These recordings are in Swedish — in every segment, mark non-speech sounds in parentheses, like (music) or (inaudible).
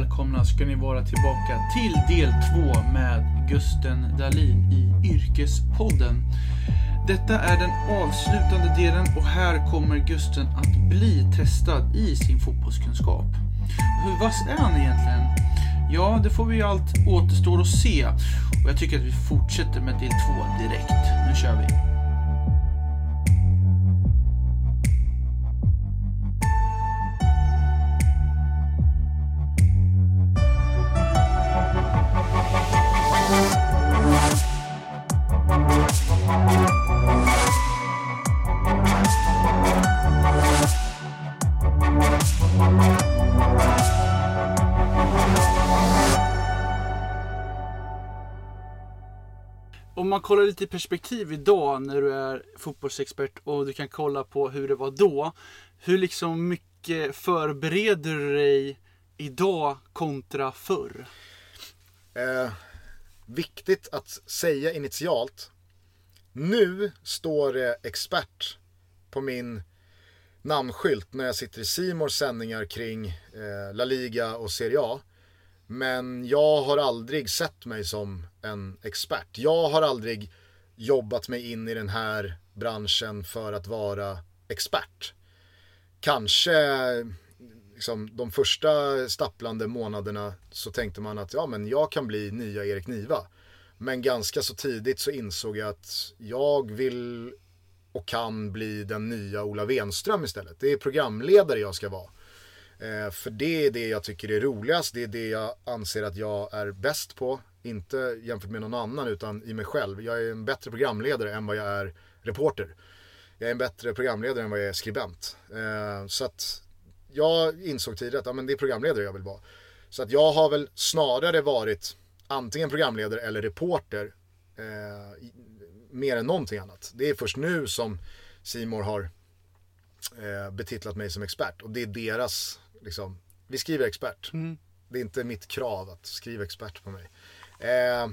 välkomna ska ni vara tillbaka till del 2 med Gusten Dahlin i Yrkespodden. Detta är den avslutande delen och här kommer Gusten att bli testad i sin fotbollskunskap. Hur vass är han egentligen? Ja, det får vi ju allt återstår att se. Och jag tycker att vi fortsätter med del 2 direkt. Nu kör vi! Om kollar lite i perspektiv idag när du är fotbollsexpert och du kan kolla på hur det var då. Hur liksom mycket förbereder du dig idag kontra förr? Eh, viktigt att säga initialt. Nu står det expert på min namnskylt när jag sitter i Simors sändningar kring eh, La Liga och Serie A. Men jag har aldrig sett mig som en expert. Jag har aldrig jobbat mig in i den här branschen för att vara expert. Kanske liksom, de första stapplande månaderna så tänkte man att ja, men jag kan bli nya Erik Niva. Men ganska så tidigt så insåg jag att jag vill och kan bli den nya Ola Wenström istället. Det är programledare jag ska vara. Eh, för det är det jag tycker är roligast, det är det jag anser att jag är bäst på. Inte jämfört med någon annan utan i mig själv. Jag är en bättre programledare än vad jag är reporter. Jag är en bättre programledare än vad jag är skribent. Eh, så att jag insåg tidigt att ja, men det är programledare jag vill vara. Så att jag har väl snarare varit antingen programledare eller reporter eh, mer än någonting annat. Det är först nu som Simor har eh, betitlat mig som expert och det är deras, liksom, vi skriver expert. Mm. Det är inte mitt krav att skriva expert på mig. Eh,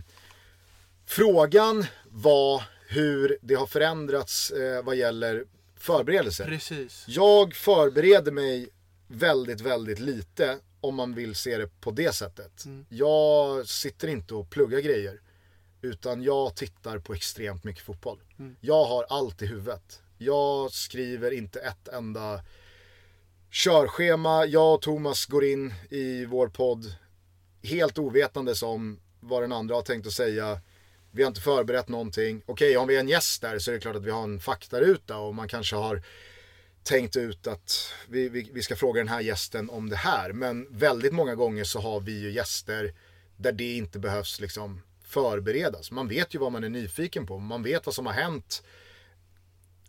frågan var hur det har förändrats eh, vad gäller förberedelser. Precis. Jag förbereder mig väldigt, väldigt lite om man vill se det på det sättet. Mm. Jag sitter inte och pluggar grejer. Utan jag tittar på extremt mycket fotboll. Mm. Jag har allt i huvudet. Jag skriver inte ett enda körschema. Jag och Thomas går in i vår podd helt ovetandes om vad den andra har tänkt att säga. Vi har inte förberett någonting. Okej, om vi är en gäst där så är det klart att vi har en faktaruta och man kanske har tänkt ut att vi, vi, vi, ska fråga den här gästen om det här. Men väldigt många gånger så har vi ju gäster där det inte behövs liksom förberedas. Man vet ju vad man är nyfiken på. Man vet vad som har hänt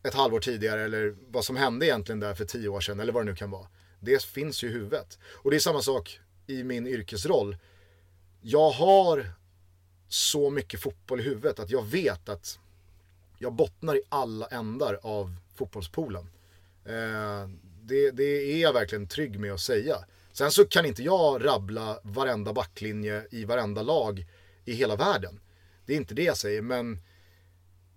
ett halvår tidigare eller vad som hände egentligen där för tio år sedan eller vad det nu kan vara. Det finns ju i huvudet. Och det är samma sak i min yrkesroll. Jag har så mycket fotboll i huvudet att jag vet att jag bottnar i alla ändar av fotbollspoolen. Eh, det, det, är jag verkligen trygg med att säga. Sen så kan inte jag rabbla varenda backlinje i varenda lag i hela världen. Det är inte det jag säger, men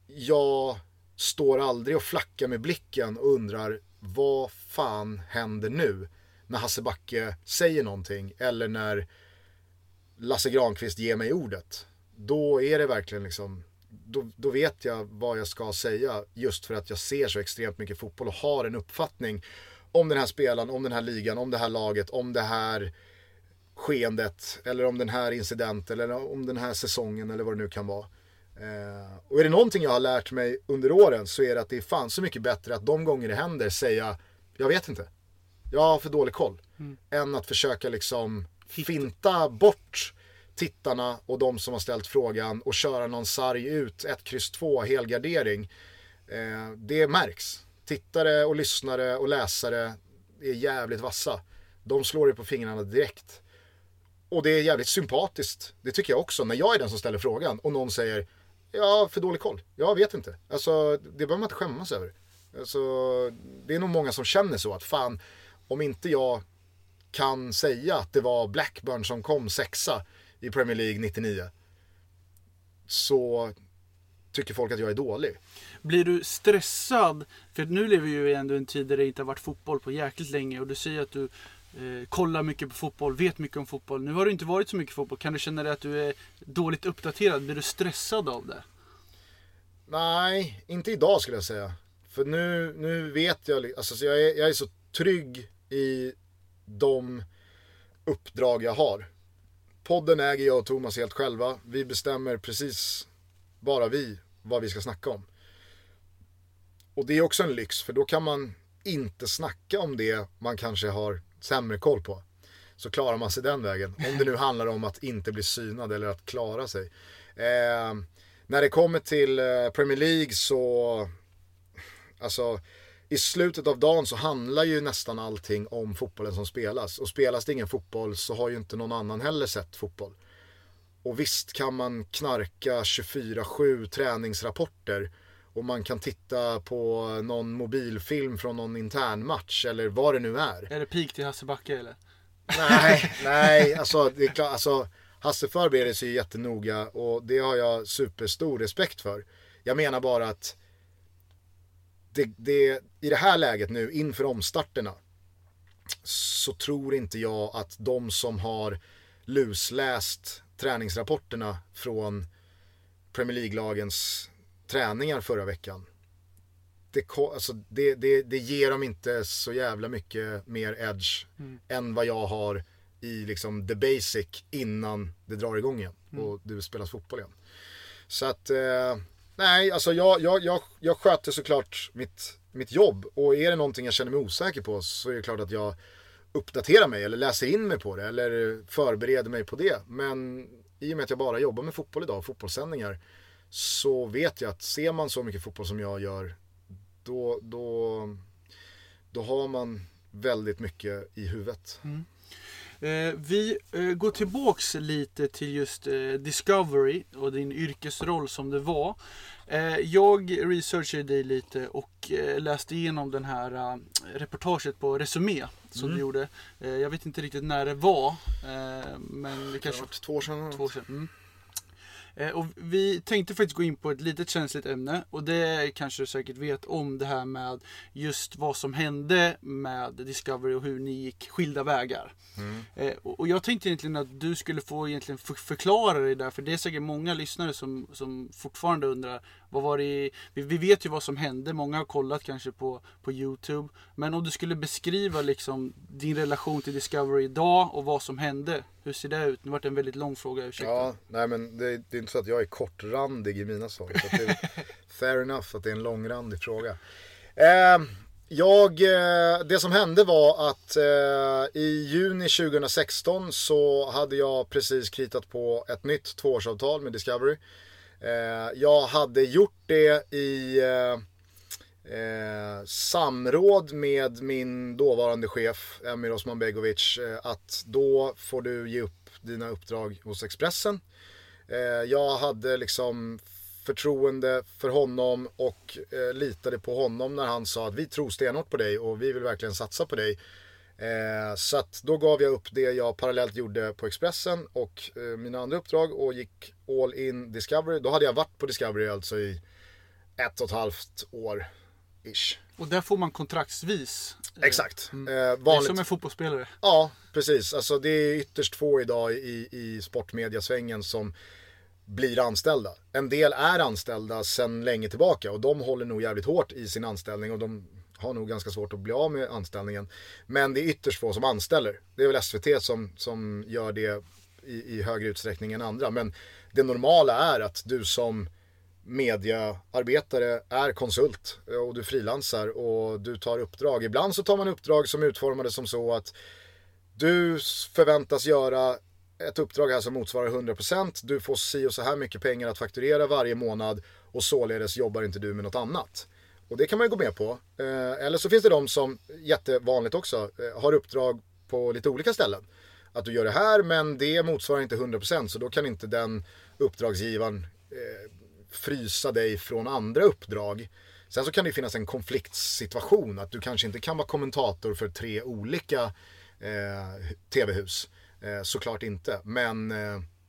jag står aldrig och flackar med blicken och undrar vad fan händer nu när Hasse Backe säger någonting eller när Lasse Granqvist ger mig ordet. Då är det verkligen liksom då, då, vet jag vad jag ska säga just för att jag ser så extremt mycket fotboll och har en uppfattning om den här spelaren, om den här ligan, om det här laget, om det här skeendet eller om den här incidenten eller om den här säsongen eller vad det nu kan vara. Eh, och är det någonting jag har lärt mig under åren så är det att det är fan så mycket bättre att de gånger det händer säga jag vet inte. Jag har för dålig koll. Mm. Än att försöka liksom finta bort tittarna och de som har ställt frågan och köra någon sarg ut, 1, kryss 2, helgardering. Eh, det märks. Tittare och lyssnare och läsare är jävligt vassa. De slår ju på fingrarna direkt. Och det är jävligt sympatiskt, det tycker jag också, när jag är den som ställer frågan och någon säger Ja, för dålig koll. Jag vet inte. Alltså, det behöver man inte skämmas över. Alltså, det är nog många som känner så att fan, om inte jag kan säga att det var Blackburn som kom sexa i Premier League 99 så tycker folk att jag är dålig. Blir du stressad? För nu lever vi ju ändå i en tid där det inte har varit fotboll på jäkligt länge och du säger att du eh, kollar mycket på fotboll, vet mycket om fotboll. Nu har du inte varit så mycket fotboll. Kan du känna dig att du är dåligt uppdaterad? Blir du stressad av det? Nej, inte idag skulle jag säga. För nu, nu vet jag, alltså jag är, jag är så trygg i de uppdrag jag har. Podden äger jag och Thomas helt själva. Vi bestämmer precis, bara vi, vad vi ska snacka om. Och det är också en lyx, för då kan man inte snacka om det man kanske har sämre koll på. Så klarar man sig den vägen. Om det nu handlar om att inte bli synad eller att klara sig. Eh, när det kommer till eh, Premier League så, alltså i slutet av dagen så handlar ju nästan allting om fotbollen som spelas. Och spelas det ingen fotboll så har ju inte någon annan heller sett fotboll. Och visst kan man knarka 24-7 träningsrapporter och man kan titta på någon mobilfilm från någon internmatch eller vad det nu är. Är det pik till Hasse Backe eller? Nej, (laughs) nej, alltså det är klart, alltså Hasse förbereder sig jättenoga och det har jag superstor respekt för. Jag menar bara att det, det, i det här läget nu inför omstarterna så tror inte jag att de som har lusläst träningsrapporterna från Premier League-lagens träningar förra veckan. Det, alltså det, det, det ger dem inte så jävla mycket mer edge mm. än vad jag har i liksom the basic innan det drar igång igen mm. och du spelas fotboll igen. Så att, eh, nej, alltså jag, jag, jag, jag sköter såklart mitt, mitt jobb och är det någonting jag känner mig osäker på så är det klart att jag uppdaterar mig eller läser in mig på det eller förbereder mig på det. Men i och med att jag bara jobbar med fotboll idag, fotbollssändningar, så vet jag att ser man så mycket fotboll som jag gör, då, då, då har man väldigt mycket i huvudet. Mm. Eh, vi eh, går tillbaks lite till just eh, Discovery och din yrkesroll som det var. Jag researchade dig lite och läste igenom den här reportaget på Resumé som mm. du gjorde. jag vet inte riktigt när det var. men det kanske... Det två år sedan. Två år sedan. Mm. Eh, och vi tänkte faktiskt gå in på ett litet känsligt ämne och det kanske du säkert vet om det här med just vad som hände med Discovery och hur ni gick skilda vägar. Mm. Eh, och jag tänkte egentligen att du skulle få egentligen förklara det där för det är säkert många lyssnare som, som fortfarande undrar vad var det, vi, vi vet ju vad som hände, många har kollat kanske på, på Youtube. Men om du skulle beskriva liksom din relation till Discovery idag och vad som hände. Hur ser det ut? Nu vart det en väldigt lång fråga, ursäkta. Ja, nej men det, det, är inte så att jag är kortrandig i mina svar. Så det är fair enough att det är en långrandig fråga. Eh, jag, eh, det som hände var att eh, i juni 2016 så hade jag precis kritat på ett nytt tvåårsavtal med Discovery. Eh, jag hade gjort det i eh, eh, samråd med min dåvarande chef Emir Osmanbegovic eh, att då får du ge upp dina uppdrag hos Expressen. Eh, jag hade liksom förtroende för honom och eh, litade på honom när han sa att vi tror stenhårt på dig och vi vill verkligen satsa på dig. Eh, så att då gav jag upp det jag parallellt gjorde på Expressen och eh, mina andra uppdrag och gick all in Discovery. Då hade jag varit på Discovery alltså i ett och ett halvt år. Ish. Och där får man kontraktsvis? Exakt. Mm. Eh, vanligt... Det är som en fotbollsspelare? Ja, precis. Alltså det är ytterst få idag i, i sportmediasvängen som blir anställda. En del är anställda sedan länge tillbaka och de håller nog jävligt hårt i sin anställning och de har nog ganska svårt att bli av med anställningen. Men det är ytterst få som anställer. Det är väl SVT som, som gör det i, i högre utsträckning än andra. Men det normala är att du som mediearbetare är konsult eh, och du frilansar och du tar uppdrag. Ibland så tar man uppdrag som är utformade som så att du förväntas göra ett uppdrag här som motsvarar 100%. Du får si och så här mycket pengar att fakturera varje månad och således jobbar inte du med något annat. Och det kan man ju gå med på. Eh, eller så finns det de som, jättevanligt också, eh, har uppdrag på lite olika ställen. Att du gör det här men det motsvarar inte 100% så då kan inte den uppdragsgivaren eh, frysa dig från andra uppdrag. Sen så kan det finnas en konfliktsituation att du kanske inte kan vara kommentator för tre olika eh, tv-hus. Eh, såklart inte. Men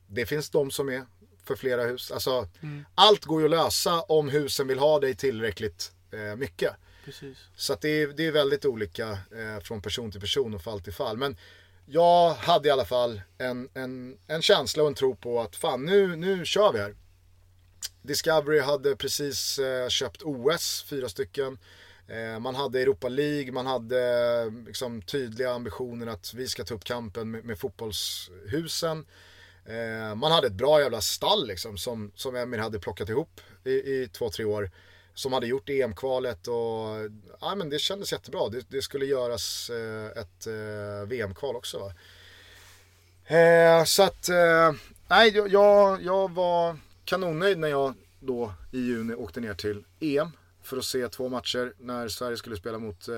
det finns de som är för flera hus. Alltså, mm. Allt går ju att lösa om husen vill ha dig tillräckligt eh, mycket. precis. Så det, är, det är väldigt olika eh, från person till person och fall till fall. Men jag hade i alla fall en, en, en känsla och en tro på att fan nu, nu kör vi här. Discovery hade precis eh, köpt OS, fyra stycken. Eh, man hade Europa League, man hade liksom, tydliga ambitioner att vi ska ta upp kampen med, med fotbollshusen. Eh, man hade ett bra jävla stall liksom, som, som Emir hade plockat ihop i, i två, tre år. Som hade gjort EM-kvalet och ja, men det kändes jättebra. Det, det skulle göras eh, ett eh, VM-kval också. Va? Eh, så att, nej, jag, jag var kanonnöjd när jag då i juni åkte ner till EM för att se två matcher när Sverige skulle spela mot eh,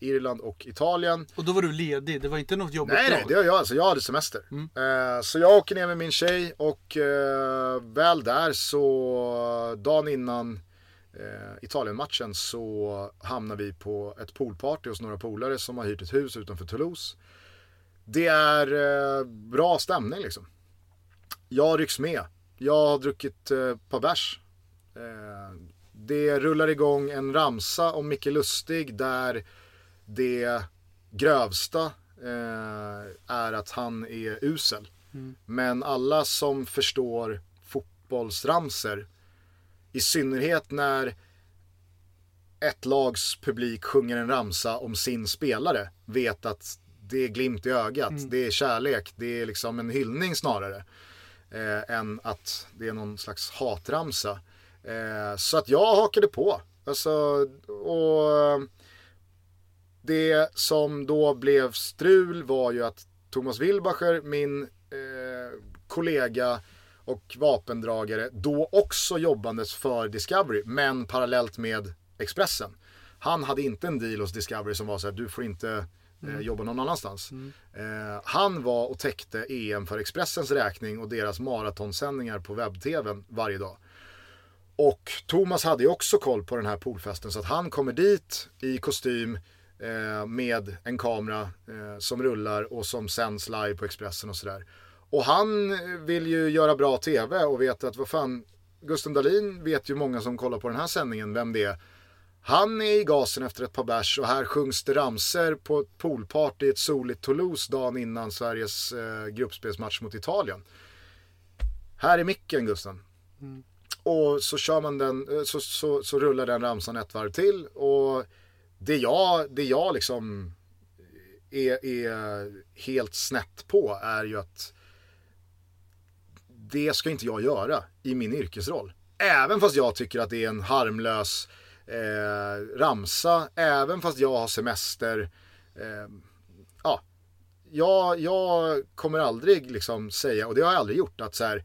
Irland och Italien. Och då var du ledig, det var inte något jobbigt Nej, nej, det var jag. Alltså, jag hade semester. Mm. Eh, så jag åker ner med min tjej och eh, väl där så dagen innan eh, Italienmatchen så hamnar vi på ett poolparty hos några polare som har hyrt ett hus utanför Toulouse. Det är eh, bra stämning liksom. Jag rycks med. Jag har druckit ett eh, par bärs. Eh, det rullar igång en ramsa om Micke Lustig där det grövsta eh, är att han är usel. Mm. Men alla som förstår fotbollsramser, i synnerhet när ett lags publik sjunger en ramsa om sin spelare, vet att det är glimt i ögat, mm. det är kärlek, det är liksom en hyllning snarare. Eh, än att det är någon slags hatramsa. Eh, så att jag hakade på. Alltså, och det som då blev strul var ju att Thomas Wilbacher, min eh, kollega och vapendragare, då också jobbandes för Discovery, men parallellt med Expressen. Han hade inte en deal hos Discovery som var så här, du får inte eh, mm. jobba någon annanstans. Mm. Eh, han var och täckte EM för Expressens räkning och deras maratonsändningar på webb-tvn varje dag. Och Thomas hade ju också koll på den här poolfesten så att han kommer dit i kostym eh, med en kamera eh, som rullar och som sänds live på Expressen och sådär. Och han vill ju göra bra tv och vet att vad fan, Gusten Dahlin vet ju många som kollar på den här sändningen vem det är. Han är i gasen efter ett par bärs och här sjungs det ramser på ett poolparty i ett soligt Toulouse dagen innan Sveriges eh, gruppspelsmatch mot Italien. Här är micken Gusten. Mm. Och så kör man den, eh, så, så, så rullar den ramsan ett varv till. Och det jag, det jag liksom är, är helt snett på är ju att det ska inte jag göra i min yrkesroll. Även fast jag tycker att det är en harmlös eh, ramsa, även fast jag har semester. Eh, ja, jag, jag kommer aldrig liksom säga, och det har jag aldrig gjort, att så här,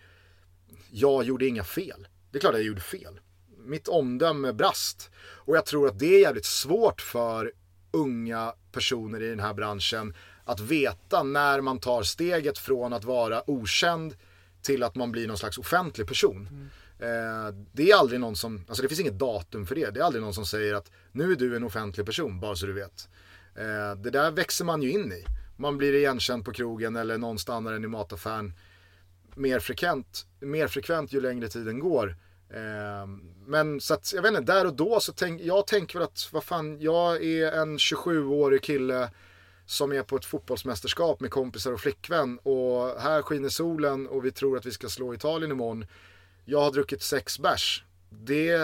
jag gjorde inga fel. Det är klart att jag gjorde fel. Mitt omdöme brast. Och jag tror att det är jävligt svårt för unga personer i den här branschen att veta när man tar steget från att vara okänd till att man blir någon slags offentlig person. Mm. Eh, det är aldrig någon som, alltså det finns inget datum för det. Det är aldrig någon som säger att nu är du en offentlig person, bara så du vet. Eh, det där växer man ju in i. Man blir igenkänd på krogen eller någon stannar en i mataffären mer frekvent, mer frekvent ju längre tiden går. Eh, men så att, jag vet inte, där och då så tänk, jag tänker väl att vad fan, jag är en 27-årig kille som är på ett fotbollsmästerskap med kompisar och flickvän och här skiner solen och vi tror att vi ska slå Italien imorgon. Jag har druckit sex bärs. Det,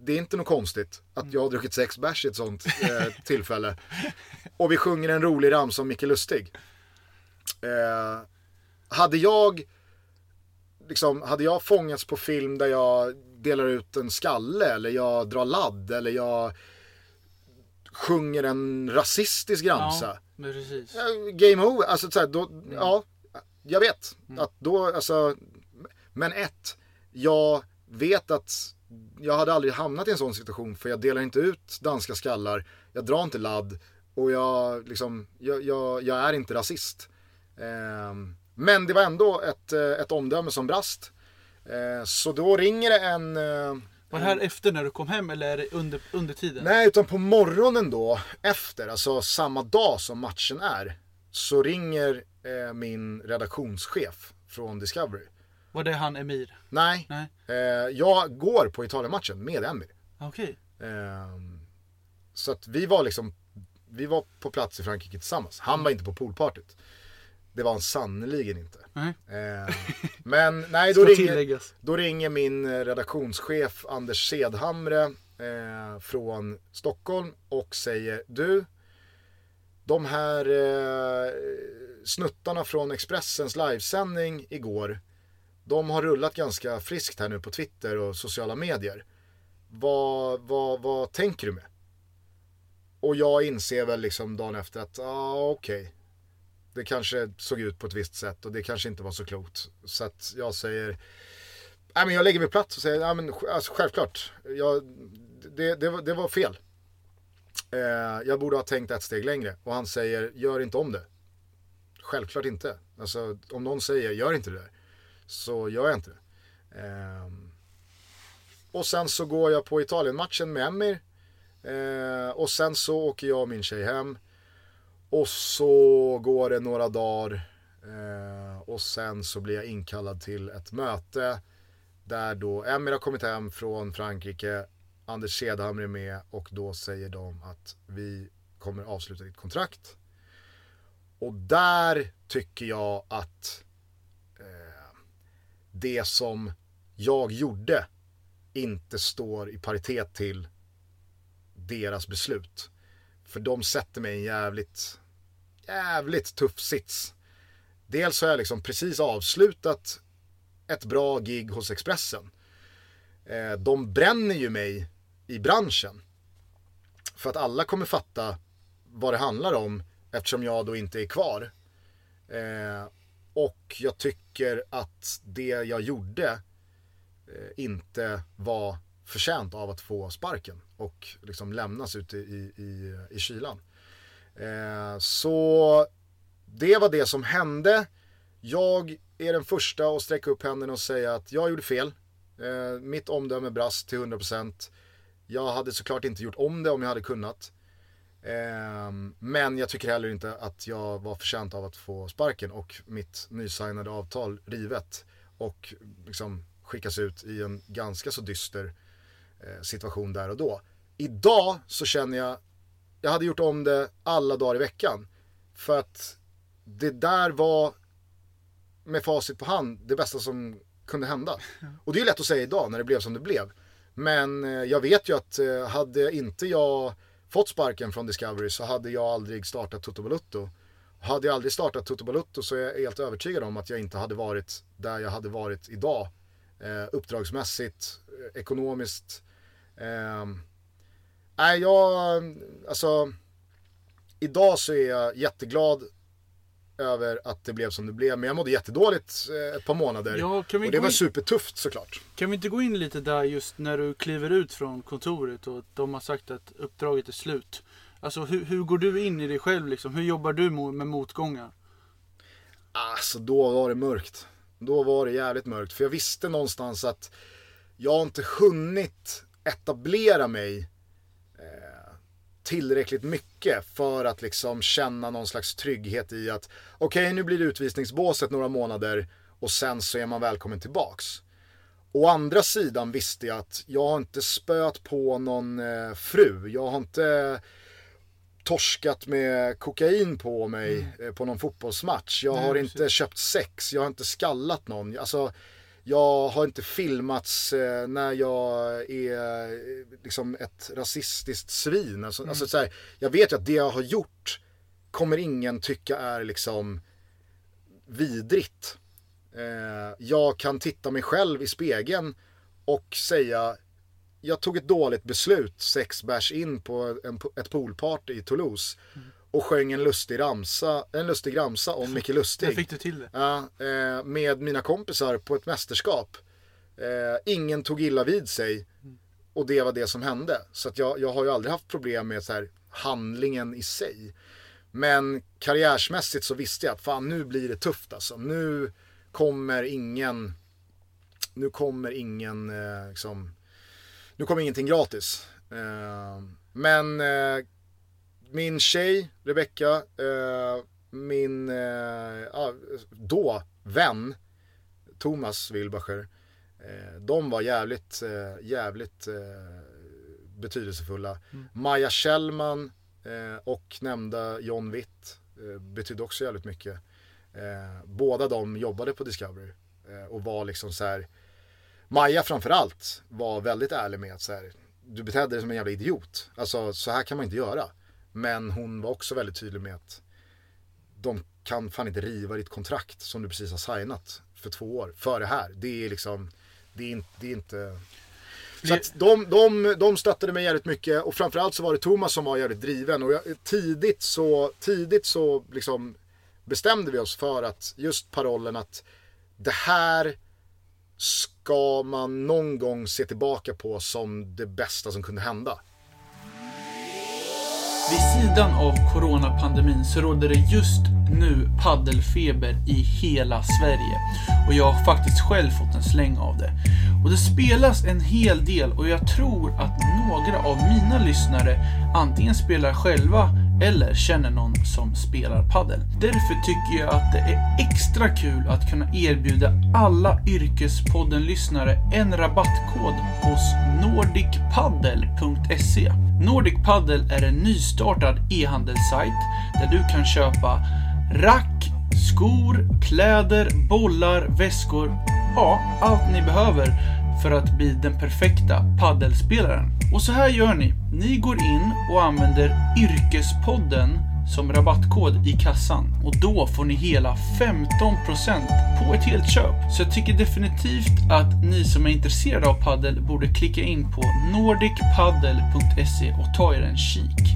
det är inte något konstigt att jag har druckit sex bärs i ett sånt eh, (laughs) tillfälle. Och vi sjunger en rolig ramsa om Micke Lustig. Eh, hade jag liksom, hade jag fångats på film där jag delar ut en skalle eller jag drar ladd eller jag sjunger en rasistisk ramsa. Ja, precis. Game over, alltså så här, då, mm. ja, jag vet mm. att då, alltså, men ett, jag vet att jag hade aldrig hamnat i en sån situation för jag delar inte ut danska skallar, jag drar inte ladd och jag, liksom, jag, jag, jag är inte rasist. Um, men det var ändå ett, eh, ett omdöme som brast. Eh, så då ringer det en... Var det här efter när du kom hem eller är det under, under tiden? Nej, utan på morgonen då efter, alltså samma dag som matchen är, så ringer eh, min redaktionschef från Discovery. Var det han Emir? Nej, Nej. Eh, jag går på Italien-matchen med Emir. Okej. Okay. Eh, så att vi var liksom, vi var på plats i Frankrike tillsammans. Han var inte på poolpartyt. Det var han sannerligen inte. Nej. Eh, men (laughs) nej, då ringer, då ringer min eh, redaktionschef Anders Sedhamre eh, från Stockholm och säger du, de här eh, snuttarna från Expressens livesändning igår, de har rullat ganska friskt här nu på Twitter och sociala medier. Vad, vad, vad tänker du med? Och jag inser väl liksom dagen efter att, ja ah, okej. Det kanske såg ut på ett visst sätt och det kanske inte var så klokt. Så att jag säger, nej men jag lägger mig platt och säger, nej men alltså, självklart. Jag, det, det, var, det var fel. Eh, jag borde ha tänkt ett steg längre. Och han säger, gör inte om det. Självklart inte. Alltså om någon säger, gör inte det där. Så gör jag inte det. Eh, och sen så går jag på Italien-matchen med Emir. Eh, och sen så åker jag och min tjej hem. Och så går det några dagar. Eh, och sen så blir jag inkallad till ett möte. Där då Emir har kommit hem från Frankrike. Anders Sedhamre är med och då säger de att vi kommer avsluta ditt kontrakt. Och där tycker jag att eh, det som jag gjorde inte står i paritet till deras beslut. För de sätter mig i en jävligt, jävligt tuff sits. Dels har jag liksom precis avslutat ett bra gig hos Expressen. Eh, de bränner ju mig i branschen. För att alla kommer fatta vad det handlar om eftersom jag då inte är kvar. Eh, och jag tycker att det jag gjorde eh, inte var förtjänt av att få sparken och liksom lämnas ute i, i, i kylan. Eh, så det var det som hände. Jag är den första att sträcka upp händerna och säga att jag gjorde fel. Eh, mitt omdöme brast till 100%. Jag hade såklart inte gjort om det om jag hade kunnat. Eh, men jag tycker heller inte att jag var förtjänt av att få sparken och mitt nysignade avtal rivet. Och liksom skickas ut i en ganska så dyster eh, situation där och då. Idag så känner jag, jag hade gjort om det alla dagar i veckan. För att det där var med facit på hand det bästa som kunde hända. Och det är lätt att säga idag när det blev som det blev. Men eh, jag vet ju att eh, hade inte jag fått sparken från Discovery så hade jag aldrig startat Toto Balutto. Hade jag aldrig startat Toto Balutto så är jag helt övertygad om att jag inte hade varit där jag hade varit idag. Eh, uppdragsmässigt, ekonomiskt. Eh, nej, jag, alltså. Idag så är jag jätteglad över att det blev som det blev. Men jag mådde jättedåligt eh, ett par månader. Ja, och det var in- supertufft såklart. Kan vi inte gå in lite där just när du kliver ut från kontoret och de har sagt att uppdraget är slut. Alltså hur, hur går du in i dig själv liksom? Hur jobbar du med motgångar? Alltså då var det mörkt. Då var det jävligt mörkt. För jag visste någonstans att jag har inte hunnit etablera mig tillräckligt mycket för att liksom känna någon slags trygghet i att okej nu blir det utvisningsbåset några månader och sen så är man välkommen tillbaks. Å andra sidan visste jag att jag har inte spöat på någon eh, fru. Jag har inte torskat med kokain på mig eh, på någon fotbollsmatch. Jag Nej, har precis. inte köpt sex, jag har inte skallat någon. Alltså, jag har inte filmats eh, när jag är eh, liksom ett rasistiskt svin. Alltså, alltså, så här, jag vet ju att det jag har gjort kommer ingen tycka är liksom vidrigt. Eh, jag kan titta mig själv i spegeln och säga jag tog ett dåligt beslut sex bärs in på en, ett poolparty i Toulouse och sjöng en lustig ramsa, en lustig ramsa om Micke Där Lustig. fick du till det. Ja, eh, med mina kompisar på ett mästerskap. Eh, ingen tog illa vid sig och det var det som hände. Så att jag, jag har ju aldrig haft problem med så här, handlingen i sig. Men karriärsmässigt så visste jag att fan nu blir det tufft alltså. Nu kommer ingen, nu kommer ingen eh, liksom, nu kommer ingenting gratis. Eh, men eh, min tjej Rebecca, eh, min eh, då vän Thomas Wilbacher. Eh, de var jävligt, eh, jävligt eh, betydelsefulla. Maja Kjellman eh, och nämnda John Witt betydde också jävligt mycket. Båda de jobbade på Discovery och var liksom så här. Maja framförallt var väldigt ärlig med att så här, du betedde dig som en jävla idiot. Alltså så här kan man inte göra. Men hon var också väldigt tydlig med att de kan fan inte riva ditt kontrakt som du precis har signat för två år för det här. Det är liksom, det är, inte, det är inte så att de, de, de stöttade mig jävligt mycket och framförallt så var det Thomas som var jävligt driven och jag, tidigt så, tidigt så liksom bestämde vi oss för att just parollen att det här ska man någon gång se tillbaka på som det bästa som kunde hända. Vid sidan av coronapandemin så råder det just nu paddelfeber i hela Sverige. Och jag har faktiskt själv fått en släng av det. Och det spelas en hel del och jag tror att några av mina lyssnare antingen spelar själva eller känner någon som spelar paddel. Därför tycker jag att det är extra kul att kunna erbjuda alla Yrkespodden-lyssnare en rabattkod hos nordicpaddel.se. Nordic Paddle är en nystartad e-handelssajt där du kan köpa rack, skor, kläder, bollar, väskor, ja, allt ni behöver för att bli den perfekta paddelspelaren. Och så här gör ni. Ni går in och använder Yrkespodden som rabattkod i kassan och då får ni hela 15% på ett helt köp. Så jag tycker definitivt att ni som är intresserade av paddel borde klicka in på nordicpaddle.se och ta er en kik.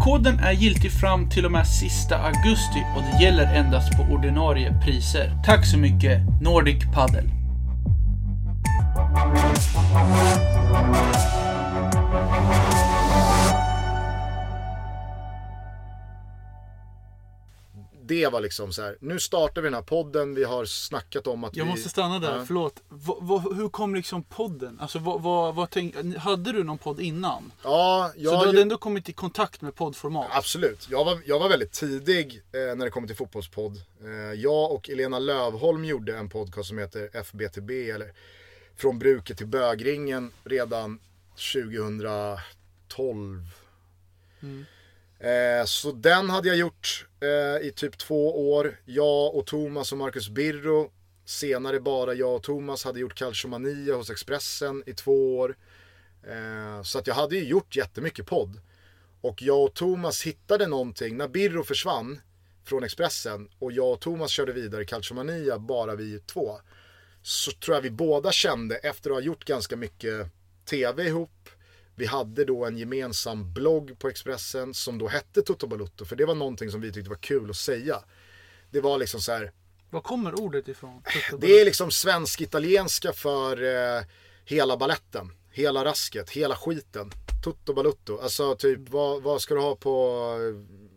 Koden är giltig fram till och med sista augusti och det gäller endast på ordinarie priser. Tack så mycket Nordic Paddle! Det var liksom så här, nu startar vi den här podden, vi har snackat om att Jag vi... måste stanna där, Ja. förlåt. Va, hur kom liksom podden? Alltså, vad, vad, vad tänk, hade du någon podd innan? Ja, Så jag, du hade ändå kommit i kontakt med poddformat? Absolut. Jag var, jag var väldigt tidig eh, när det kommer till fotbollspodd. Eh, jag och Elena Lövholm gjorde en podcast som heter FBTB, eller Från bruket till bögringen, redan 2012. Eh, så den hade jag gjort eh, i typ två år. Jag och Thomas och Marcus Birro, senare bara jag och Thomas, hade gjort Calciomania hos Expressen i två år. Eh, så att jag hade ju gjort jättemycket podd. Och jag och Thomas hittade någonting, när Birro försvann från Expressen och jag och Thomas körde vidare Calciomania, bara vi två. Så tror jag vi båda kände, efter att ha gjort ganska mycket TV ihop, vi hade då en gemensam blogg på Expressen som då hette Toto Balutto, för det var någonting som vi tyckte var kul att säga. Det var liksom så här, Var kommer ordet ifrån? det är liksom svensk-italienska för eh, hela balletten, hela rasket, hela skiten. Tutto balutto, alltså typ vad, vad ska du ha på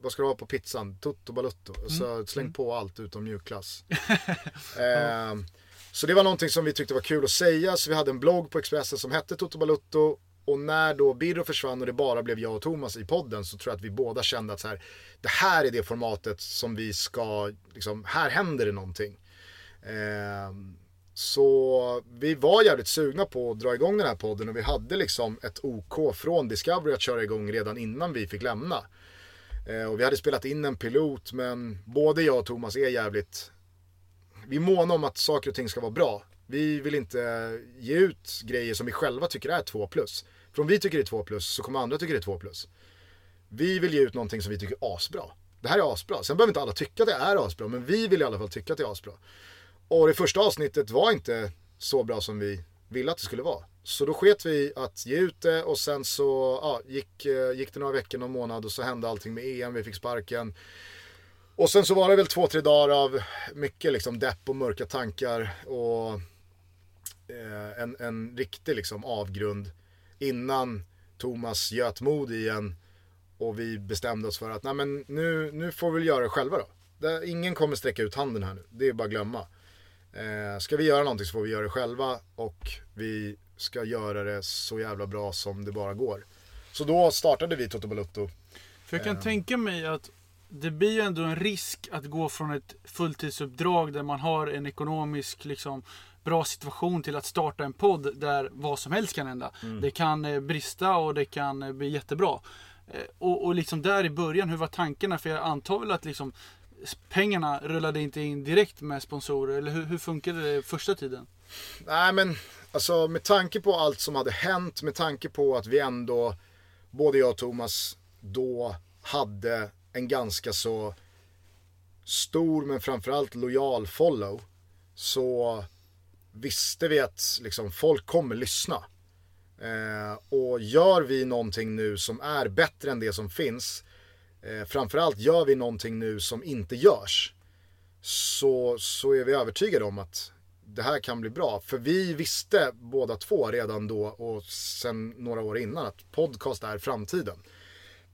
vad ska du ha på pizzan? Tutto balutto. Alltså, släng på allt utom mjukglass. (laughs) eh, så det var någonting som vi tyckte var kul att säga. Så vi hade en blogg på Expressen som hette Toto Balutto. Och när då Birro försvann och det bara blev jag och Thomas i podden så tror jag att vi båda kände att så här, det här är det formatet som vi ska, liksom, här händer det någonting. Eh, så vi var jävligt sugna på att dra igång den här podden och vi hade liksom ett OK från Discovery att köra igång redan innan vi fick lämna. Eh, och vi hade spelat in en pilot men både jag och Thomas är jävligt, vi är måna om att saker och ting ska vara bra. Vi vill inte ge ut grejer som vi själva tycker är 2 plus. För om vi tycker det är 2 plus så kommer andra tycka det är 2 plus. Vi vill ge ut någonting som vi tycker är asbra. Det här är asbra. Sen behöver inte alla tycka att det är asbra, men vi vill i alla fall tycka att det är asbra. Och det första avsnittet var inte så bra som vi ville att det skulle vara. Så då sket vi att ge ut det och sen så ja, gick, eh, gick det några veckor, någon månad och så hände allting med EM, vi fick sparken. Och sen så var det väl två, tre dagar av mycket liksom depp och mörka tankar och eh, en, en riktig liksom avgrund innan Thomas göt mod igen och vi bestämde oss för att nej men nu, nu får vi göra det själva då. Det, ingen kommer sträcka ut handen här nu, det är bara att glömma. Eh, ska vi göra någonting så får vi göra det själva och vi ska göra det så jävla bra som det bara går. Så då startade vi Toto Balutto. För jag kan tänka mig att det blir ju ändå en risk att gå från ett fulltidsuppdrag där man har en ekonomisk liksom, bra situation till att starta en podd där vad som helst kan hända. Mm. Det kan eh, brista och det kan eh, bli jättebra. Eh, och, och liksom där i början, hur var tankarna? För jag antar väl att liksom pengarna rullade inte in direkt med sponsorer. Eller hur, hur funkade det första tiden? Nej men alltså med tanke på allt som hade hänt, med tanke på att vi ändå, både jag och Thomas, då hade en ganska så stor men framförallt lojal follow. Så visste vi att liksom, folk kommer lyssna. Eh, och gör vi någonting nu som är bättre än det som finns, eh, framförallt gör vi någonting nu som inte görs, så, så är vi övertygade om att det här kan bli bra. För vi visste båda två redan då och sen några år innan att podcast är framtiden.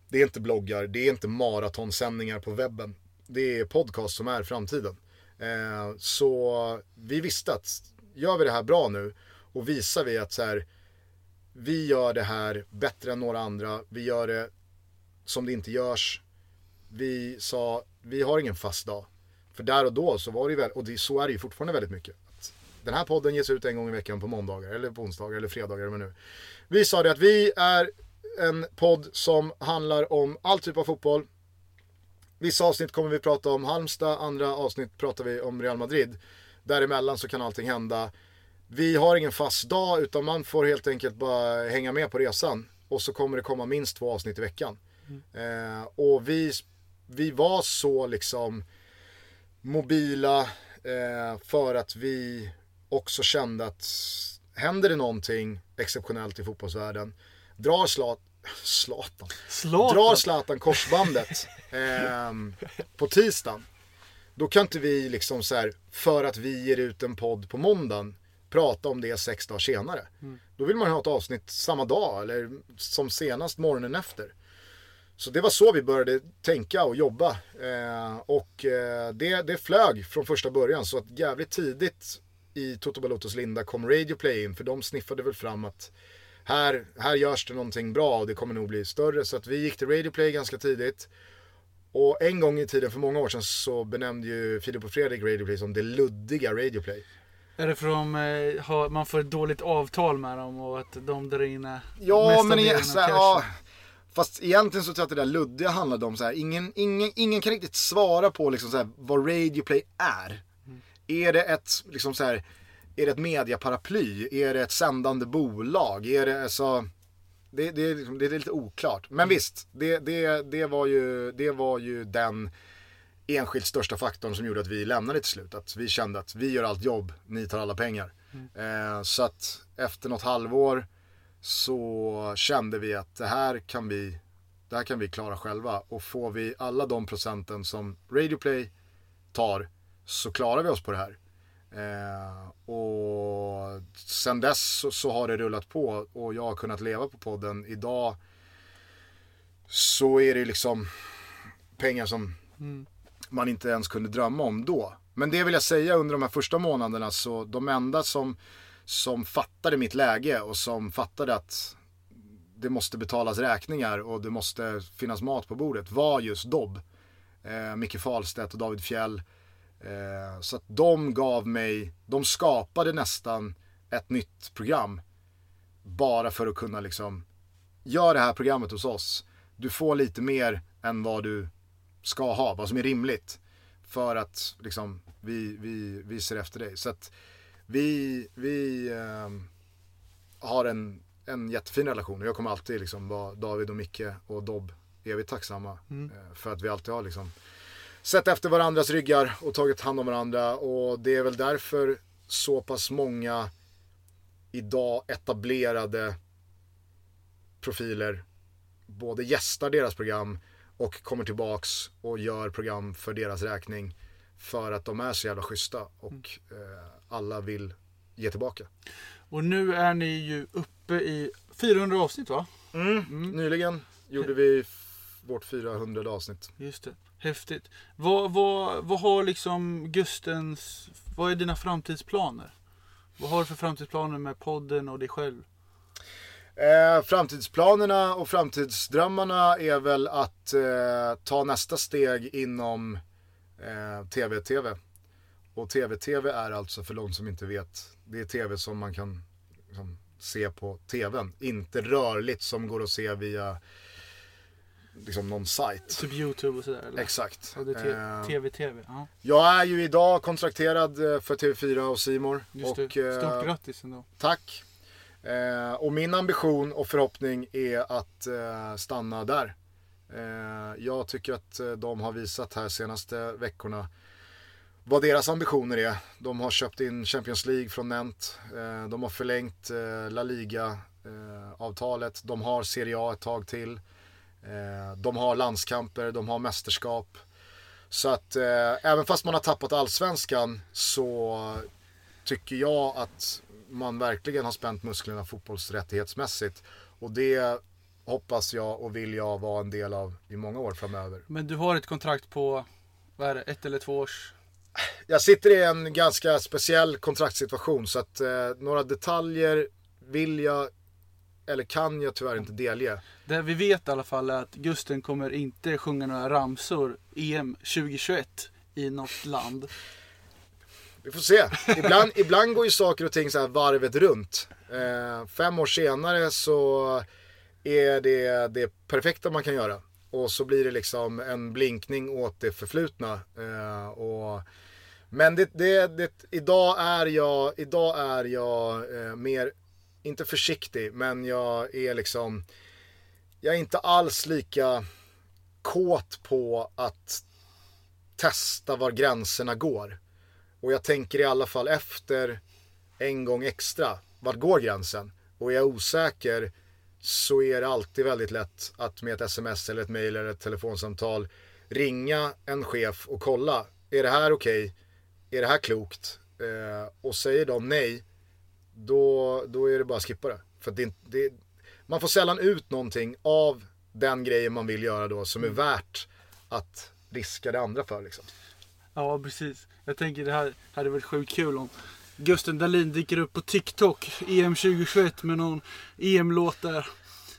Det är inte bloggar, det är inte maratonsändningar på webben. Det är podcast som är framtiden. Eh, så vi visste att gör vi det här bra nu och visar vi att så här, vi gör det här bättre än några andra. Vi gör det som det inte görs. Vi sa, vi har ingen fast dag. För där och då så var det ju väl, och det, så är det ju fortfarande väldigt mycket. Att den här podden ges ut en gång i veckan på måndagar eller på onsdagar eller fredagar eller nu. Vi sa det att vi är en podd som handlar om all typ av fotboll. Vissa avsnitt kommer vi prata om Halmstad, andra avsnitt pratar vi om Real Madrid. Däremellan så kan allting hända. Vi har ingen fast dag utan man får helt enkelt bara hänga med på resan. Och så kommer det komma minst två avsnitt i veckan. Eh, och vi, vi var så liksom mobila eh, för att vi också kände att händer det någonting exceptionellt i fotbollsvärlden, drar Slat, (laughs) Zlatan, Zlatan? drar Zlatan korsbandet (laughs) ehm, på tisdagen, då kan inte vi liksom så här, för att vi ger ut en podd på måndagen, prata om det sex dagar senare. Då vill man ha ett avsnitt samma dag eller som senast morgonen efter. Så det var så vi började tänka och jobba. Eh, och eh, det, det flög från första början. Så att jävligt tidigt i Toto Balotos linda kom Radio Play in. För de sniffade väl fram att här, här görs det någonting bra och det kommer nog bli större. Så att vi gick till Radio Play ganska tidigt. Och en gång i tiden, för många år sedan, så benämnde ju Filip och Fredrik Radio Play som det luddiga Radio Play. Är det för att de, eh, har, man får ett dåligt avtal med dem och att de drar in eh, Ja, men av så här, ja, Fast egentligen så tror jag att det där luddiga handlade om så här, ingen, ingen, ingen kan riktigt svara på liksom så här, vad Radio Play är. Är det ett, liksom så här, är det ett mediaparaply? Är det ett sändande bolag? Är det så... Det, det, är liksom- det är lite oklart. Men visst, det, det, det, var ju, det var ju den enskilt största faktorn som gjorde att vi lämnade till slut. Att vi kände att vi gör allt jobb, ni tar alla pengar. Eh, så att efter något halvår så kände vi att det här kan vi, det här kan vi klara själva. Och får vi alla de procenten som Radioplay tar så klarar vi oss på det här. Eh, och sen dess så, så har det rullat på och jag har kunnat leva på podden. Idag så är det liksom pengar som man inte ens kunde drömma om då. Men det vill jag säga under de här första månaderna så de enda som, som fattade mitt läge och som fattade att det måste betalas räkningar och det måste finnas mat på bordet var just Dobb. Eh, Micke Fahlstedt och David Fjell. Eh, så att de gav mig, de skapade nästan ett nytt program. Bara för att kunna liksom, gör det här programmet hos oss. Du får lite mer än vad du ska ha, vad som är rimligt. För att liksom, vi, vi, vi ser efter dig. Så att vi, vi ehm, har en, en jättefin relation. Och jag kommer alltid liksom vara David och Micke och Dobb evigt tacksamma. eh, För att vi alltid har liksom sett efter varandras ryggar och tagit hand om varandra. Och det är väl därför så pass många idag etablerade profiler både gästar deras program och kommer tillbaks och gör program för deras räkning. För att de är så jävla schyssta och eh, alla vill ge tillbaka. Och nu är ni ju uppe i 400 avsnitt va? Nyligen gjorde vi vårt 400 avsnitt. Just det. Häftigt. Vad, vad, vad har liksom Gustens, vad är dina framtidsplaner? Vad har du för framtidsplaner med podden och dig själv? Eh, framtidsplanerna och framtidsdrömmarna är väl att eh, ta nästa steg inom TV-TV. Eh, Och TV-TV är alltså för de som inte vet det är tv som man kan liksom, se på tvn. Inte rörligt som går att se via liksom någon sajt. Typ YouTube och sådär eller? Exakt. Ja, det är Eh, TV-TV. Ja, Jag är ju idag kontrakterad eh, för TV4 och Simor. just och, det. Stort eh, grattis ändå. Tack. Eh, och min ambition och förhoppning är att eh, stanna där. Eh, jag tycker att de har visat här senaste veckorna vad deras ambitioner är. De har köpt in Champions League från Nent. Eh, de har förlängt eh, La Liga-avtalet. de har Serie A ett tag till. Eh, de har landskamper, de har mästerskap. Så att eh, även fast man har tappat allsvenskan så tycker jag att man verkligen har spänt musklerna fotbollsrättighetsmässigt. Och det hoppas jag och vill jag vara en del av i många år framöver. Men du har ett kontrakt på, vad är det, ett eller två års? Jag sitter i en ganska speciell kontraktssituation så att eh, några detaljer vill jag eller kan jag tyvärr inte delge. Det vi vet i alla fall är att Gusten kommer inte sjunga några ramsor EM 2021 i något land. Vi får se. Ibland, ibland går ju saker och ting så här varvet runt. Eh, fem år senare så är det det perfekta man kan göra. Och så blir det liksom en blinkning åt det förflutna. Eh, och, men det, det, det, idag är jag, idag är jag eh, mer, inte försiktig, men jag är liksom, jag är inte alls lika kåt på att testa var gränserna går. Och jag tänker i alla fall efter en gång extra. Vart går gränsen? Och är jag osäker så är det alltid väldigt lätt att med ett sms eller ett mail eller ett telefonsamtal ringa en chef och kolla. Är det här okej? Är det här klokt? Eh, och säger de nej, då, då är det bara att skippa det. För det, det, man får sällan ut någonting av den grejen man vill göra då som är värt att riska det andra för liksom. Ja, precis. Jag tänker det här hade varit sjukt kul om Gusten Dahlin dyker upp på TikTok EM 2021 med någon EM-låt där.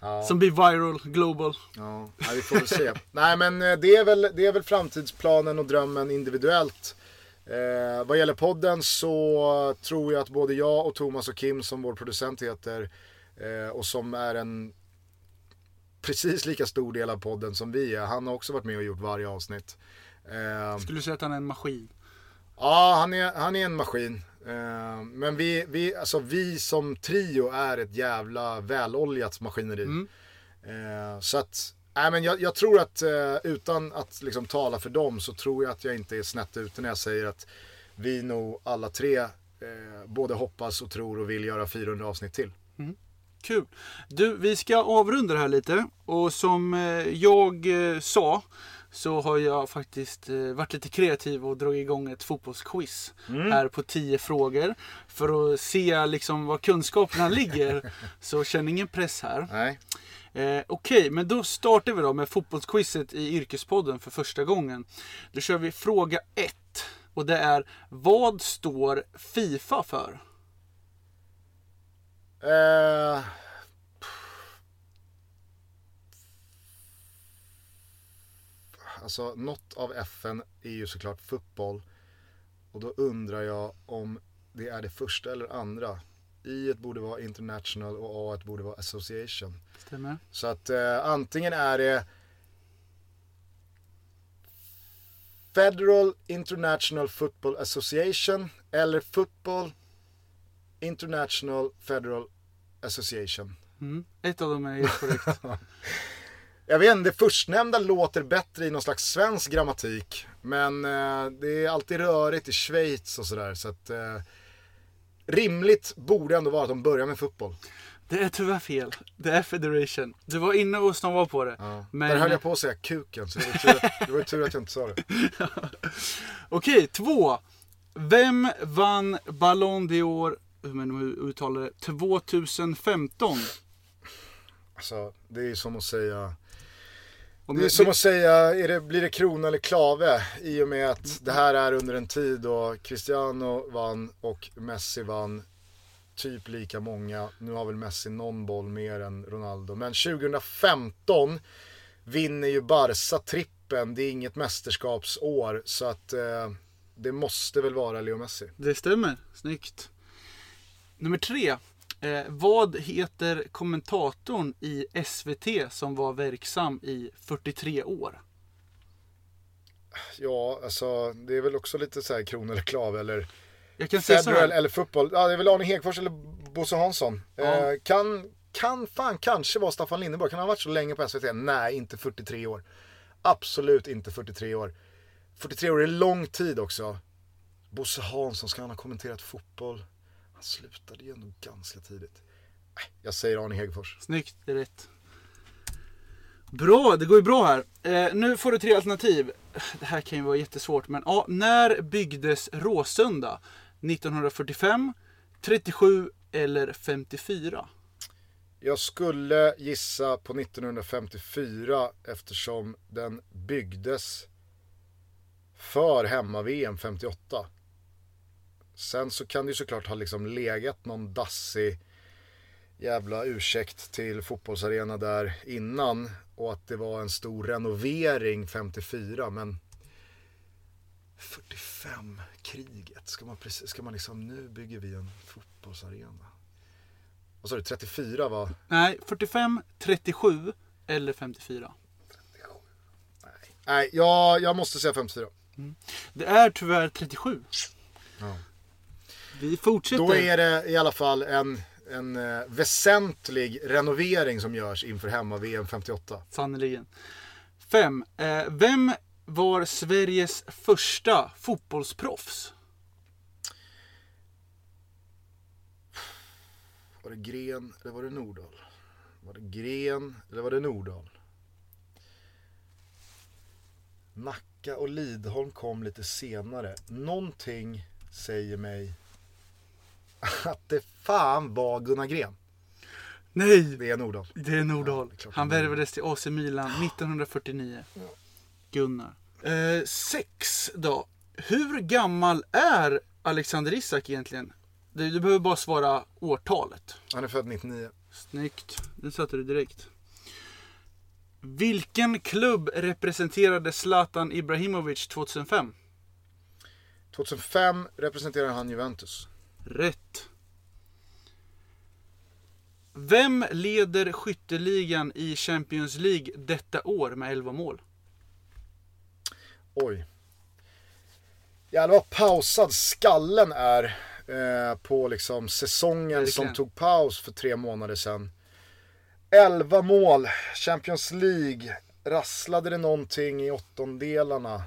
Ja. Som blir viral, global. Ja, ja, vi får väl se. Nej men eh, det är, väl, det är väl framtidsplanen och drömmen individuellt. Eh, vad gäller podden så tror jag att både jag och Thomas och Kim som vår producent heter eh, och som är en precis lika stor del av podden som vi är. Han har också varit med och gjort varje avsnitt. Eh, Skulle du säga att han är en maskin? Ja, han är, han är en maskin. Eh, men vi, vi, alltså vi som trio är ett jävla väloljat maskineri. Mm. Eh, så att, nej men jag, jag tror att eh, utan att liksom tala för dem så tror jag att jag inte är snett ute när jag säger att vi nog alla tre eh, både hoppas och tror och vill göra 400 avsnitt till. Kul. Du, vi ska avrunda det här lite. Och som eh, jag eh, sa så har jag faktiskt varit lite kreativ och dragit igång ett fotbollsquiz här på 10 frågor. För att se liksom var kunskaperna ligger. (laughs) Så känn ingen press här. Nej. Eh, Okej, men då startar vi då med fotbollsquizet i Yrkespodden för första gången. Då kör vi fråga 1. Och det är, vad står Fifa för? Eh, alltså något av FN är ju såklart fotboll. Och då undrar jag om det är det första eller andra. I borde vara international och A borde vara association. Stämmer? Så att eh, antingen är det Federal International Football Association eller Football International Federal Association. Mm. Ett av dem är helt korrekt. (laughs) Jag vet inte, det förstnämnda låter bättre i någon slags svensk grammatik. Men eh, det är alltid rörigt i Schweiz och sådär. Så att eh, rimligt borde ändå vara att de börjar med fotboll. Det är tyvärr fel. Det är Federation. Du var inne och snobbade på det. Ja. Men- Där höll jag på att säga kuken, så det var, tur, det var tur att jag inte sa det. (laughs) Okej, två. Vem vann Ballon d'Or, hur man nu uttalar det, 2015? Alltså, det är som att säga Om Det är som att säga, är det, blir det krona eller klave? I och med att det här är under en tid då Cristiano vann och Messi vann typ lika många. Nu har väl Messi någon boll mer än Ronaldo. Men 2015 vinner ju Barca trippen. Det är inget mästerskapsår. Så att eh, det måste väl vara Leo Messi. Det stämmer. Snyggt. Nummer tre. Eh, vad heter kommentatorn i SVT som var verksam i 43 år? Ja, alltså det är väl också lite så här kron eller klav eller Jag kan Federal eller fotboll. Ja, det är väl Arne Hegfors eller Bosse Hansson. Ja. Eh, kan, kan fan kanske vara Staffan Lindeborg. Kan han ha varit så länge på SVT? Nej, inte 43 år. Absolut inte 43 år. 43 år är lång tid också. Bosse Hansson, ska han ha kommenterat fotboll? Han slutade ju ändå ganska tidigt. Jag säger Arne Hegerfors. Snyggt, det är rätt. Bra, det går ju bra här. Eh, nu får du tre alternativ. Det här kan ju vara jättesvårt, men ja, när byggdes Råsunda? 1945, 37 eller 54? Jag skulle gissa på 1954 eftersom den byggdes för hemma-VM 58. Sen så kan det ju såklart ha liksom legat någon dassig jävla ursäkt till fotbollsarena där innan och att det var en stor renovering 54 men 45, kriget, ska man, precis, ska man liksom nu bygger vi en fotbollsarena. Vad sa du, 34 var? Nej, 45, 37 eller 54? Nej, jag, jag måste säga 54. Det är tyvärr 37. Ja. Vi fortsätter. Då är det i alla fall en, en eh, väsentlig renovering som görs inför hemma-VM 58. Sannerligen. 5. Eh, vem var Sveriges första fotbollsproffs? Var det Gren eller var det Nordahl? Var det Gren eller var det Nordahl? Nacka och Lidholm kom lite senare. Någonting säger mig (laughs) att det fan var Gunnar Gren. Nej, Det är Nordahl. det är Nordahl. det är Han värvades till AC Milan 1949. Gunnar. 6 då. Hur gammal är Alexander Isak egentligen? Du, du behöver bara svara årtalet. Han är född 99. Snyggt. Det satte du direkt. Vilken klubb representerade Zlatan Ibrahimovic 2005? 2005 representerar han Juventus. Rätt. Vem leder skytteligan i Champions League detta år med 11 mål? Oj. Jävlar vad pausad skallen är eh, på liksom säsongen Verkligen. som tog paus för tre månader sedan. 11 mål, Champions League. Rasslade det någonting i åttondelarna?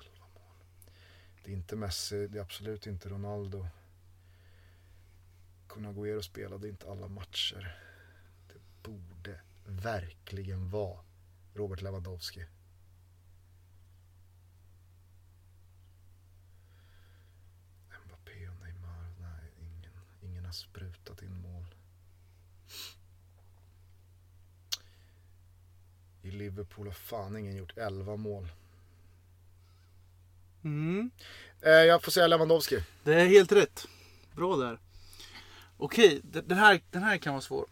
11 mål. Det är inte Messi, det är absolut inte Ronaldo. Kun Agüero spelade inte alla matcher. Det borde verkligen vara Robert Lewandowski. Mbappé och Neymar, nej ingen, ingen har sprutat in mål. I Liverpool har fan ingen gjort 11 mål. Mm. Eh, jag får säga Lewandowski. Det är helt rätt. Bra där. Okej, den här, den här kan vara svår.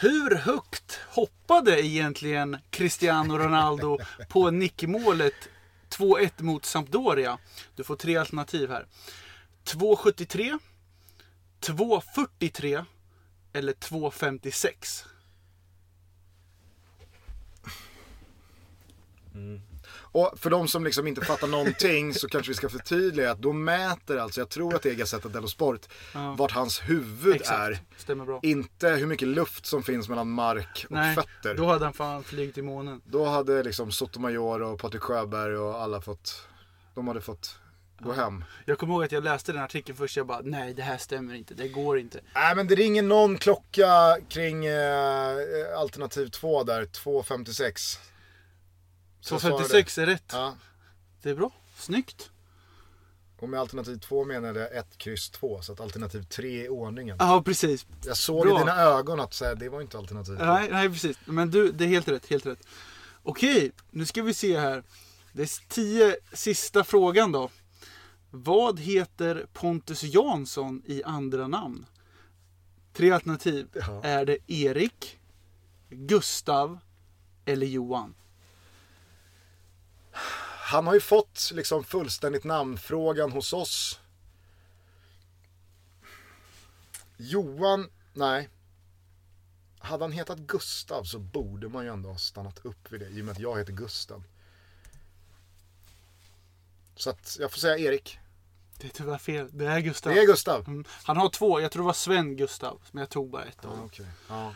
Hur högt hoppade egentligen Cristiano Ronaldo (laughs) på nickmålet 2-1 mot Sampdoria? Du får tre alternativ här. 2,73, 2,43 eller 2,56? Och för de som liksom inte fattar någonting så kanske vi ska förtydliga att då mäter alltså, jag tror att det är Gazzetta dello Sport, Ja. vart hans huvud Exakt, är. stämmer bra. Inte hur mycket luft som finns mellan mark och Nej, fötter. då hade han fan flugit till månen. Då hade liksom Sotomayor och Patrik Sjöberg och alla fått, de hade fått gå hem. Jag kommer ihåg att jag läste den artikeln först jag bara, nej det här stämmer inte, det går inte. Nej men det ringer någon klocka kring eh, alternativ 2 där, 2.56. Så svarade. 2,56 är rätt. Ja, Det är bra, snyggt. och med alternativ 2 menade jag 1, kryss 2, så att alternativ 3 i ordningen. Ja, precis. Jag såg Bra. i dina ögon att så här, det var inte alternativ. Nej, nej, precis. Men du, det är helt rätt, helt rätt. Okej, nu ska vi se här. Det är tio sista frågan då. Vad heter Pontus Jansson i andra namn? Tre alternativ. Ja. Är det Erik, Gustav eller Johan? Han har ju fått liksom fullständigt namnfrågan hos oss. Johan, nej. Hade han hetat Gustav så borde man ju ändå ha stannat upp vid det i och med att jag heter Gustav. Så att jag får säga Erik. Det är tyvärr fel. Det är Gustav. Det är Gustav. Mm. Han har två. Jag tror det var Sven Gustav. Men jag tog bara ett av dem. okej. Ja.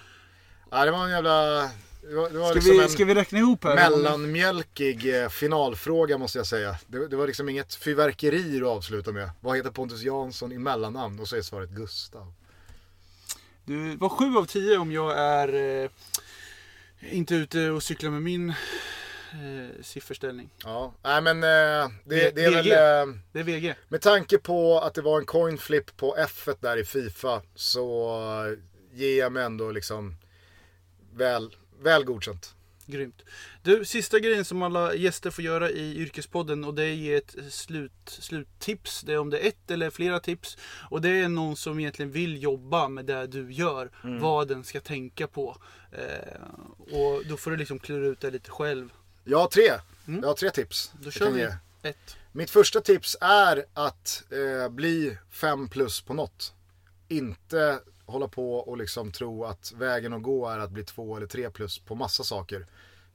ja, det var en jävla... Det var, det var Ska, liksom vi, ska vi räkna ihop här? mellanmjölkig eh, finalfråga måste jag säga. Det, det var liksom inget fyrverkeri att avsluta med. Vad heter Pontus Jansson i mellannamn? Och så är svaret Gustav. Du var sju av tio om jag är eh, inte ute och cyklar med min eh, sifferställning. Ja, nej men eh, det, det är VG. väl... Eh, Det är VG. med tanke på att det var en coin flip på F1 där i Fifa så eh, ger jag mig ändå liksom väl, väl godkänt. Grymt. Du, sista grejen som alla gäster får göra i Yrkespodden och det är ge ett slut, sluttips. Det är om det är ett eller flera tips. Och det är någon som egentligen vill jobba med det du gör. Mm. Vad den ska tänka på. Eh, och då får du liksom klura ut det lite själv. Jag har tre. Jag har tre tips. Då kör vi ett. Mitt första tips är att eh, bli 5 plus på något. Inte hålla på och liksom tro att vägen att gå är att bli två eller tre plus på massa saker.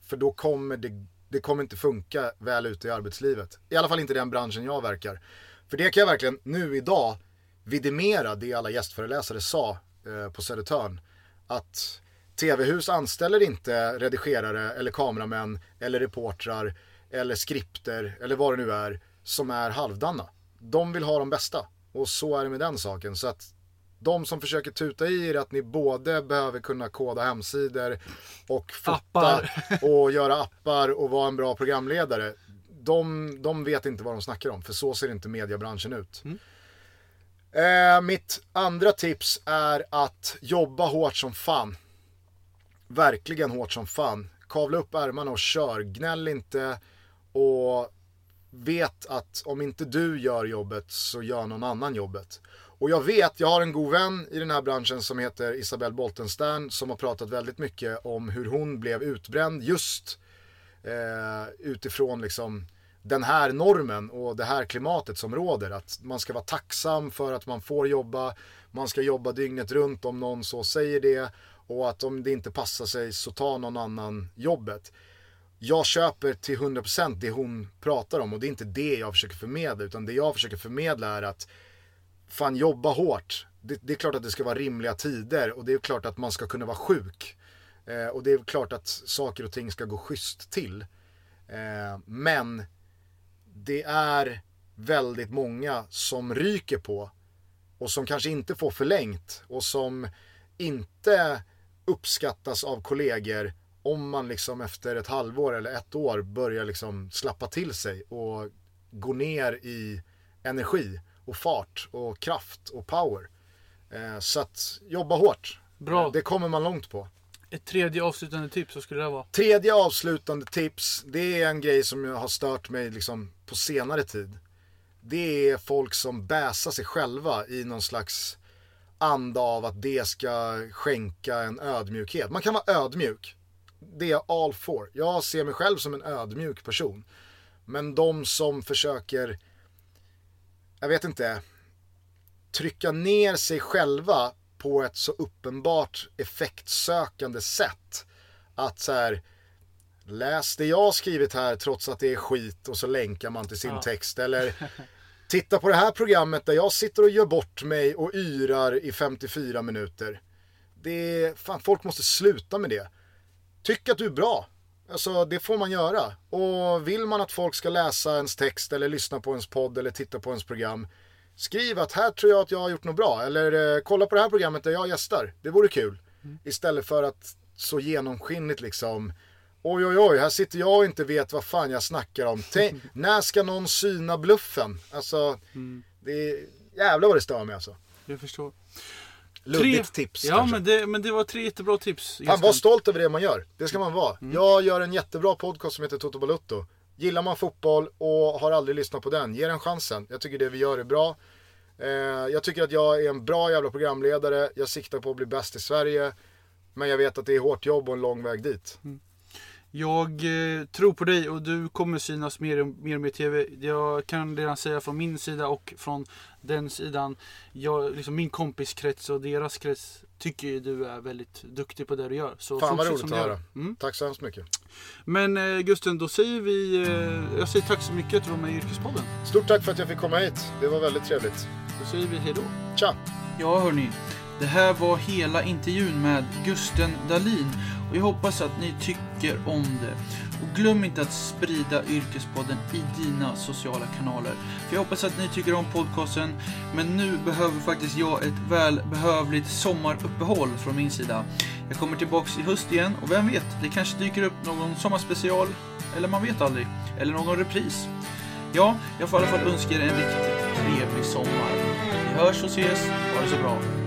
För då kommer det, det kommer inte funka väl ute i arbetslivet. I alla fall inte i den branschen jag verkar. För det kan jag verkligen nu idag vidimera det alla gästföreläsare sa eh, på Södertörn. Att tv-hus anställer inte redigerare eller kameramän eller reportrar eller skripter eller vad det nu är som är halvdana. De vill ha de bästa och så är det med den saken. Så att de som försöker tuta i er att ni både behöver kunna koda hemsidor och fota Appar. och göra appar och vara en bra programledare. De, de vet inte vad de snackar om för så ser inte mediebranschen ut. Eh, mitt andra tips är att jobba hårt som fan. Verkligen hårt som fan. Kavla upp ärmarna och kör. Gnäll inte och vet att om inte du gör jobbet så gör någon annan jobbet. Och jag vet, jag har en god vän i den här branschen som heter Isabelle Boltenstern som har pratat väldigt mycket om hur hon blev utbränd just eh, utifrån liksom den här normen och det här klimatet som råder. Att man ska vara tacksam för att man får jobba, man ska jobba dygnet runt om någon så säger det och att om det inte passar sig så tar någon annan jobbet. Jag köper till 100% det hon pratar om och det är inte det jag försöker förmedla utan det jag försöker förmedla är att fan jobba hårt. Det, det är klart att det ska vara rimliga tider och det är klart att man ska kunna vara sjuk. Eh, och det är klart att saker och ting ska gå schysst till. Eh, men det är väldigt många som ryker på och som kanske inte får förlängt och som inte uppskattas av kollegor om man liksom efter ett halvår eller ett år börjar liksom slappa till sig och gå ner i energi och fart och kraft och power. Eh, så att jobba hårt. Bra. Det kommer man långt på. Ett tredje avslutande tips, vad skulle det vara? Tredje avslutande tips, det är en grej som jag har stört mig liksom på senare tid. Det är folk som bäsar sig själva i någon slags anda av att det ska skänka en ödmjukhet. Man kan vara ödmjuk. Det är all for. Jag ser mig själv som en ödmjuk person. Men de som försöker, jag vet inte, trycka ner sig själva på ett så uppenbart effektsökande sätt. Att så här, läs det jag har skrivit här trots att det är skit och så länkar man till sin Ja. text. Eller titta på det här programmet där jag sitter och gör bort mig och yrar i 54 minuter. Det är, fan folk måste sluta med det. Tyck att du är bra. Alltså det får man göra. Och vill man att folk ska läsa ens text eller lyssna på ens podd eller titta på ens program. Skriv att här tror jag att jag har gjort något bra. Eller eh, kolla på det här programmet där jag gästar. Det vore kul. Istället för att så genomskinligt liksom. Oj oj oj, här sitter jag och inte vet vad fan jag snackar om. Tänk, (laughs) när ska någon syna bluffen? Alltså, det är, jävlar vad det stör mig alltså. Jag förstår. Luddigt tips Ja, men det, men det var tre jättebra tips. Fan, var stolt över det man gör. Det ska man vara. Jag gör en jättebra podcast som heter Toto Balutto. Gillar man fotboll och har aldrig lyssnat på den, ge den chansen. Jag tycker det vi gör är bra. Eh, jag tycker att jag är en bra jävla programledare. Jag siktar på att bli bäst i Sverige. Men jag vet att det är hårt jobb och en lång väg dit. Jag eh, tror på dig och du kommer synas mer och mer med TV. Jag kan redan säga från min sida och från den sidan. Jag, liksom min kompiskrets och deras krets tycker ju du är väldigt duktig på det du gör. Så Fan vad roligt som att höra. Mm. Tack så hemskt mycket. Men eh, Gusten, då säger vi... Eh, jag säger tack så mycket att du var med i Yrkespodden. Stort tack för att jag fick komma hit. Det var väldigt trevligt. Då säger vi hej då. Tja! Ja hörni, det här var hela intervjun med Gusten Dahlin och jag hoppas att ni tycker om det. Och glöm inte att sprida Yrkespodden i dina sociala kanaler. För jag hoppas att ni tycker om podcasten, men nu behöver faktiskt jag ett välbehövligt sommaruppehåll från min sida. Jag kommer tillbaks i höst igen och vem vet, det kanske dyker upp någon sommarspecial, eller man vet aldrig, eller någon repris. Ja, jag får i alla fall önska er en riktigt trevlig sommar. Vi hörs och ses, ha det så bra.